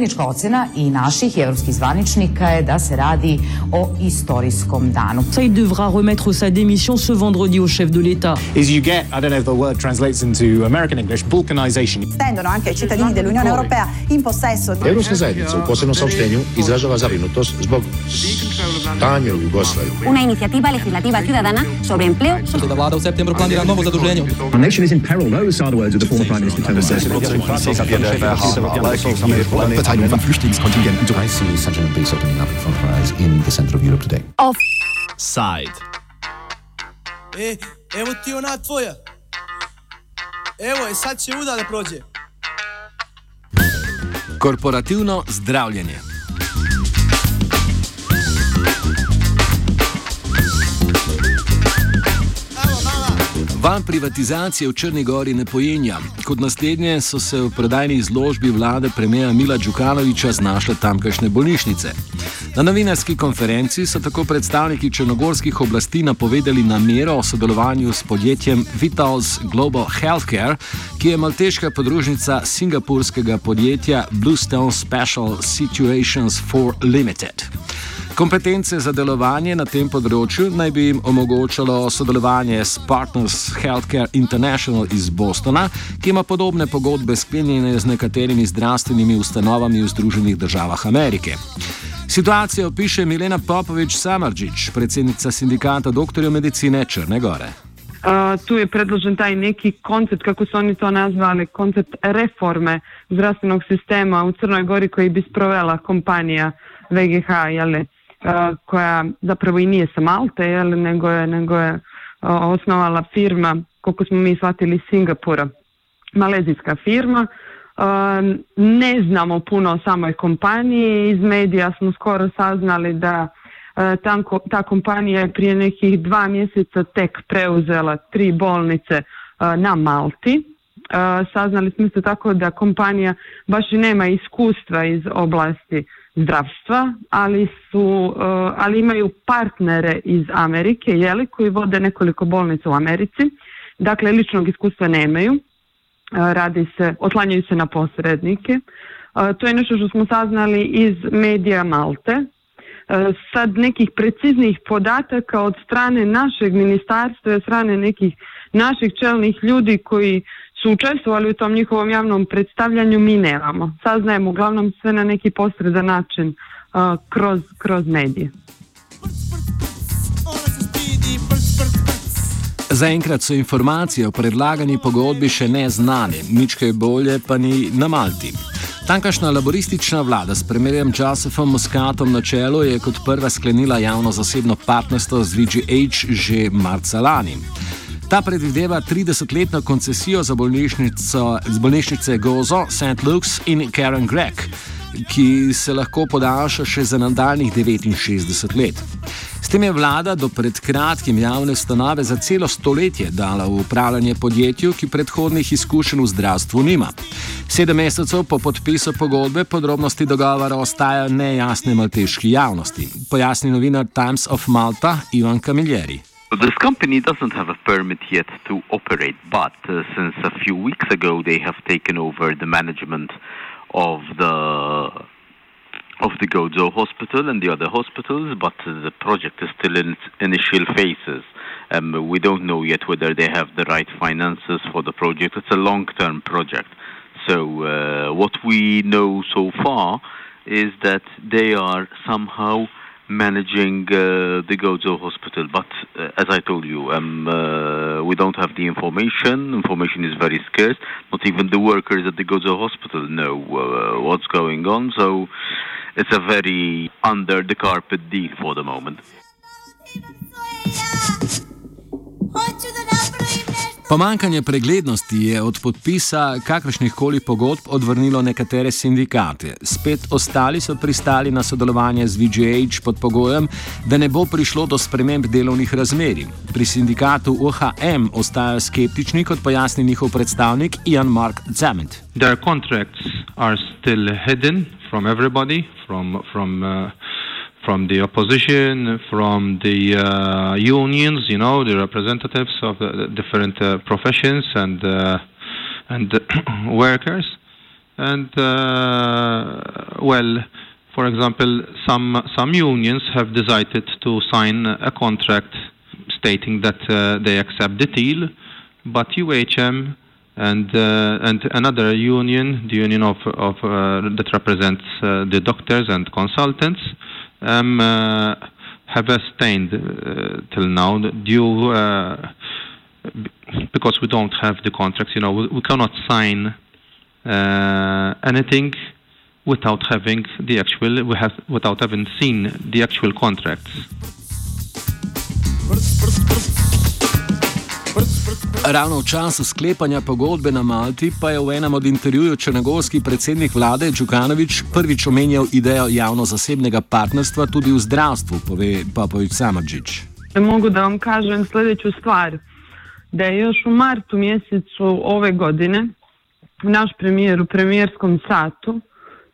Zajednička ocena i naših i evropskih zvaničnika je da se radi o istorijskom danu. Il devra remettre sa démission ce vendredi au chef de l'État. is you get, I don't know if the word translates into American English, balkanization. Stendono anche ai cittadini dell'Unione Europea in possesso di Europska zajednica u posebnom saopštenju izražava zabrinutost zbog stanja u Jugoslaviji. una iniciativa legislativa ciudadana sobre empleo, da vlada u septembru planira novo zaduženje. Our nation is in peril. Those are the words of the former Prime Minister Tony Blair. Verteilung von Flüchtlingskontingenten. Do I see such an abyss opening up in front of our eyes in the center of Europe today? Side. E, evo ti ona tvoja. Evo je, sad će uda da prođe. Korporativno zdravljenje. Val privatizacije v Črni gori ne pojenja. Kot naslednje so se v prodajni izložbi vlade premija Mila Đukanoviča znašle tamkajšnje bolnišnice. Na novinarski konferenci so tako predstavniki črnogorskih oblasti napovedali namero o sodelovanju s podjetjem Vitals Global Healthcare, ki je malteška podružnica singapurskega podjetja Bluestone Special Situations for Limited. Kompetence za delovanje na tem področju naj bi jim omogočalo sodelovanje s Partners Healthcare International iz Bostona, ki ima podobne pogodbe sklenjene z nekaterimi zdravstvenimi ustanovami v Združenih državah Amerike. Situacijo opiše Milena Popovič Samarđić, predsednica sindikata doktorjev medicine Črne Gore. Uh, tu je predložen taj neki koncept, kako su oni to nazvali, koncept reforme zdravstvenog sistema u Crnoj Gori koji bi sprovela kompanija VGH, jeli, uh, koja zapravo i nije sa Malte, jeli, nego je, nego je uh, osnovala firma, koliko smo mi shvatili, Singapura, malezijska firma. Uh, ne znamo puno o samoj kompaniji, iz medija smo skoro saznali da E, ta, kompanija je prije nekih dva mjeseca tek preuzela tri bolnice e, na Malti. E, saznali smo se tako da kompanija baš i nema iskustva iz oblasti zdravstva, ali su, ali imaju partnere iz Amerike, jeli, koji vode nekoliko bolnica u Americi. Dakle, ličnog iskustva nemaju. Radi se, otlanjaju se na posrednike. To je nešto što smo saznali iz medija Malte, sad nekih preciznih podataka od strane našeg ministarstva od strane nekih naših čelnih ljudi koji učestvovali u tom njihovom javnom predstavljanju mi nemamo. Saznajemo uglavnom sve na neki posredan način uh, kroz, kroz medije. Zaenkrat so informacije o predlagani pogodbi še ne znane, nič kaj bolje pa ni na Malti. Tankašna laboristična vlada s premijerjem Josefom Muskatom na čelu je kot prva sklenila javno-zasebno partnerstvo z VGH že marca lani. Ta predvideva 30-letno koncesijo za bolnišnice Gozo, St. Luke's in Karen Gregg, ki se lahko podaljša še za nadaljnih 69 let. S tem je vlada do pred kratkim javne stanove za celo stoletje dala v upravljanje podjetju, ki predhodnih izkušenj v zdravstvu nima. Sedem mesecev po podpisu pogodbe podrobnosti dogovora ostajajo nejasne malteški javnosti, pojasni novinar Times of Malta Ivan Kamiljeri. This company doesn't have a permit yet to operate, but uh, since a few weeks ago they have taken over the management of the of the Gozo Hospital and the other hospitals, but the project is still in its initial phases. Um, we don't know yet whether they have the right finances for the project. It's a long-term project. So uh, what we know so far is that they are somehow managing uh, the Gozo Hospital. But uh, as I told you, um, uh, we don't have the information. Information is very scarce. Not even the workers at the Gozo Hospital know uh, what's going on. So it's a very under the carpet deal for the moment. Pomankanje preglednosti je od podpisa kakršnih koli pogodb odvrnilo nekatere sindikate. Spet ostali so pristali na sodelovanje z VGH pod pogojem, da ne bo prišlo do sprememb delovnih razmerij. Pri sindikatu OHM ostajajo skeptični, kot pojasni njihov predstavnik Ian Mark Zament. Their contracts are still hidden from everybody, from, from uh, from the opposition, from the uh, unions, you know, the representatives of the different uh, professions and uh, and workers. and uh, well, for example, some some unions have decided to sign a contract stating that uh, they accept the deal, but UHM and uh, and another union, the union of of that represents the doctors and consultants, um, uh, have abstained uh, till now due because we don't have the contracts. You know, we, we cannot sign anything without having the actual we have without having seen the actual contracts. Ravno v času sklepanja pogodbe na Malti pa je v enem od intervjujev črnogorski predsednik vlade Čukanovič prvič omenjal idejo javno-zasebnega partnerstva tudi v zdravstvu, pove Popovič Samadžič. Mogu da vam kažem sljedeću stvar, da je još u martu mjesecu ove godine naš premijer u premijerskom satu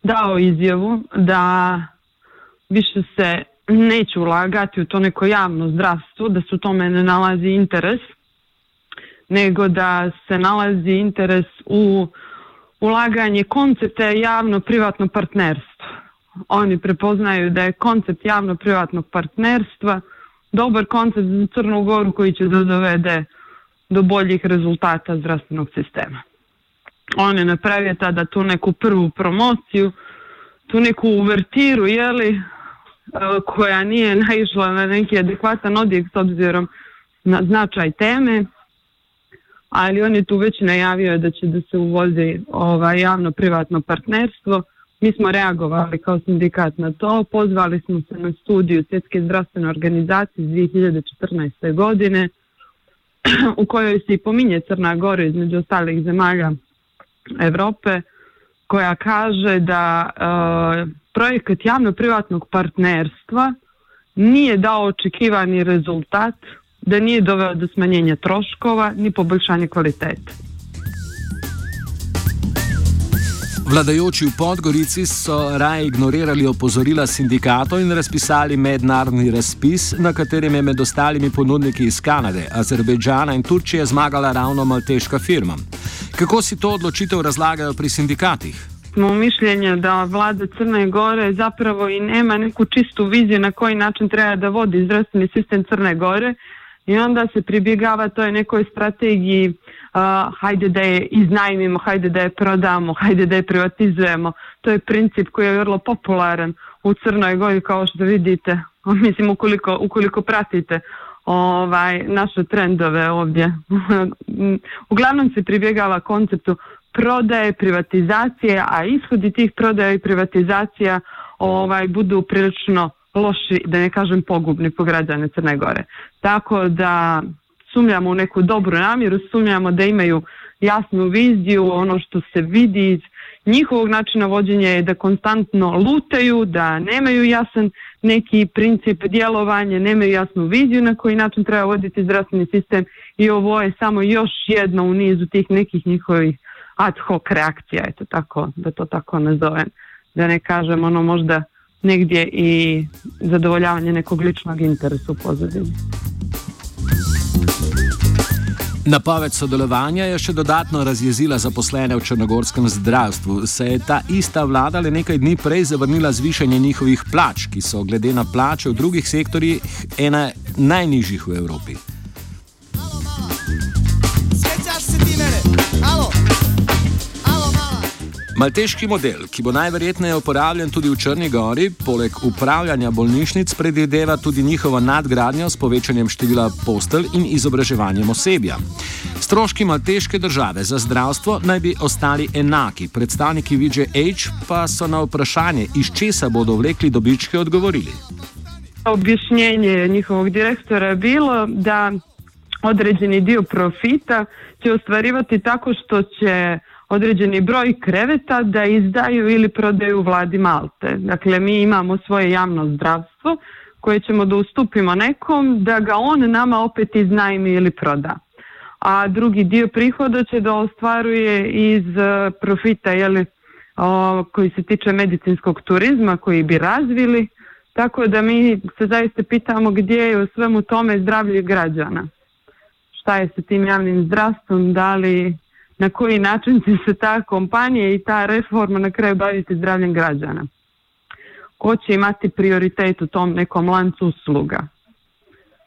dao izjavu da više se neće ulagati u to neko javno zdravstvo, da se u tome ne nalazi interes, nego da se nalazi interes u ulaganje koncepta javno-privatno partnerstvo. Oni prepoznaju da je koncept javno-privatnog partnerstva dobar koncept za Crnu Goru koji će da dovede do boljih rezultata zdravstvenog sistema. On je napravio tada tu neku prvu promociju, tu neku uvertiru, jeli, koja nije naišla na neki adekvatan odjek s obzirom na značaj teme, ali on je tu već najavio da će da se uvozi ovaj, javno-privatno partnerstvo. Mi smo reagovali kao sindikat na to, pozvali smo se na studiju Svjetske zdravstvene organizacije iz 2014. godine u kojoj se i pominje Crna Gora između ostalih zemalja Europe koja kaže da e, projekat javno-privatnog partnerstva nije dao očekivani rezultat, da nije doveo do smanjenja troškova ni poboljšanja kvalitete. Vladajoči v Podgorici so raje ignorirali opozorila sindikatov in razpisali mednarodni razpis, na katerem je med ostalimi ponudniki iz Kanade, Azerbejdžana in Turčije zmagala ravno malteška firma. Kako si to odločitev razlagajo pri sindikatih? smo mišljenja da vlada Crne Gore zapravo i nema neku čistu viziju na koji način treba da vodi zdravstveni sistem Crne Gore i onda se pribjegava toj nekoj strategiji uh, hajde da je iznajmimo, hajde da je prodamo, hajde da je privatizujemo. To je princip koji je vrlo popularan u Crnoj Gori kao što vidite, mislim ukoliko, ukoliko pratite ovaj, naše trendove ovdje. Uglavnom se pribjegava konceptu prodaje, privatizacije, a ishodi tih prodaja i privatizacija ovaj, budu prilično loši, da ne kažem pogubni po građane Crne Gore. Tako da sumnjamo u neku dobru namjeru, sumnjamo da imaju jasnu viziju, ono što se vidi iz njihovog načina vođenja je da konstantno lutaju, da nemaju jasan neki princip djelovanja, nemaju jasnu viziju na koji način treba voditi zdravstveni sistem i ovo je samo još jedno u nizu tih nekih njihovih ad hoc reakcija, eto tako, da to tako nazovem. Da ne kažem ono možda negdje i zadovoljavanje nekog ličnog interesa u pozadini. Napoved sodelovanja je še dodatno razjezila zaposlene v črnogorskem zdravstvu. Se je ta ista vlada le nekaj dni prej zavrnila zvišanje njihovih plač, ki so glede na plače v drugih sektorjih ena najnižjih v Evropi. Malteški model, ki bo najverjetneje uporabljen tudi v Črni Gori, poleg upravljanja bolnišnic predvideva tudi njihovo nadgradnjo s povečanjem števila postelj in izobraževanjem osebja. Stroški malteške države za zdravstvo naj bi ostali enaki, predstavniki VJH pa so na vprašanje, iz česa bodo vlekli dobičke, odgovorili. Objašnjenje njihovog direktora je bilo, da određeni dio profita će ostvarivati tako što će određeni broj kreveta da izdaju ili prodaju vladi Malte. Dakle, mi imamo svoje javno zdravstvo koje ćemo da ustupimo nekom da ga on nama opet iznajmi ili proda. A drugi dio prihoda će da ostvaruje iz e, profita jeli, koji se tiče medicinskog turizma koji bi razvili. Tako da mi se zaista pitamo gdje je u svemu tome zdravlje građana. Šta je sa tim javnim zdravstvom, da li na koji način će se ta kompanija i ta reforma na kraju baviti zdravljem građana. Ko će imati prioritet u tom nekom lancu usluga?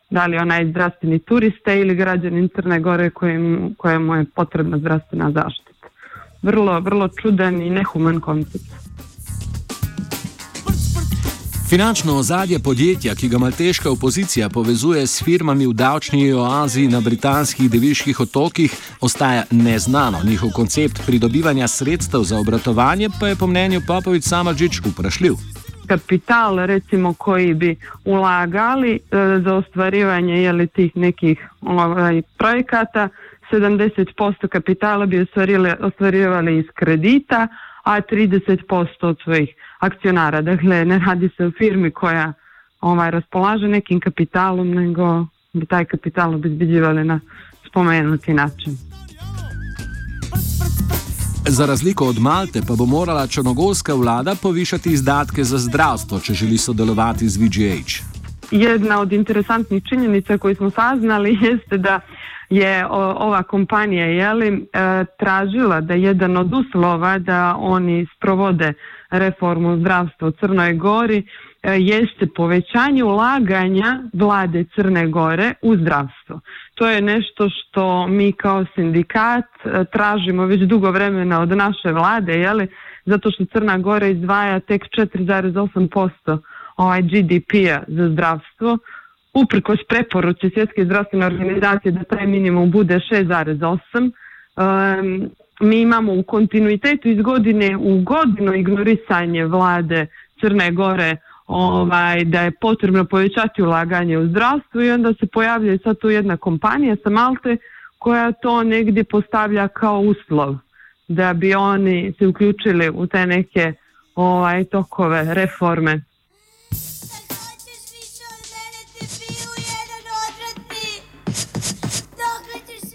Da li onaj zdravstveni turiste ili građanin Crne Gore kojim, kojemu je potrebna zdravstvena zaštita. Vrlo, vrlo čudan i nehuman koncept. Finančno ozadje podjetja, ki ga malteška opozicija povezuje s firmami v davčni oazi na britanskih deviških otokih, ostaja neznano. Njihov koncept pridobivanja sredstev za obratovanje pa je po mnenju Popovič Samadžič vprašljiv. Kapital, recimo, koji bi ulagali e, za ostvarivanje jeli, tih nekih ovaj, projekata, 70% kapitala bi ostvarivali iz kredita, a 30% od svojih akcionara. Dakle, ne radi se o firmi koja ovaj, raspolaže nekim kapitalom, nego bi taj kapital obezbeđivali na spomenuti način. Za razliko od Malte pa bo morala črnogorska vlada povišati izdatke za zdravstvo, če želi sodelovati z VGH. Jedna od interesantnih činjenica koje smo saznali jeste da je ova kompanija jeli, e, tražila da jedan od uslova da oni sprovode reformu zdravstva u Crnoj Gori e, jeste povećanje ulaganja vlade Crne Gore u zdravstvo. To je nešto što mi kao sindikat e, tražimo već dugo vremena od naše vlade, jeli? zato što Crna Gora izdvaja tek 4,8% ovaj GDP-a za zdravstvo, uprkos preporuci Svjetske zdravstvene organizacije da taj minimum bude 6,8. Mi imamo u kontinuitetu iz godine u godinu ignorisanje vlade Crne Gore ovaj, da je potrebno povećati ulaganje u zdravstvo i onda se pojavlja sad tu jedna kompanija sa Malte koja to negdje postavlja kao uslov da bi oni se uključili u te neke ovaj, tokove reforme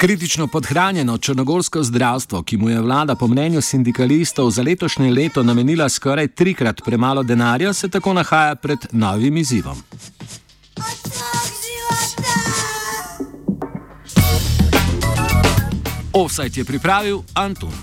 Kritično podhranjeno črnogorsko zdravstvo, ki mu je vlada po mnenju sindikalistov za letošnje leto namenila skoraj trikrat premalo denarja, se tako nahaja pred novim izzivom. Offside je pripravil Anton.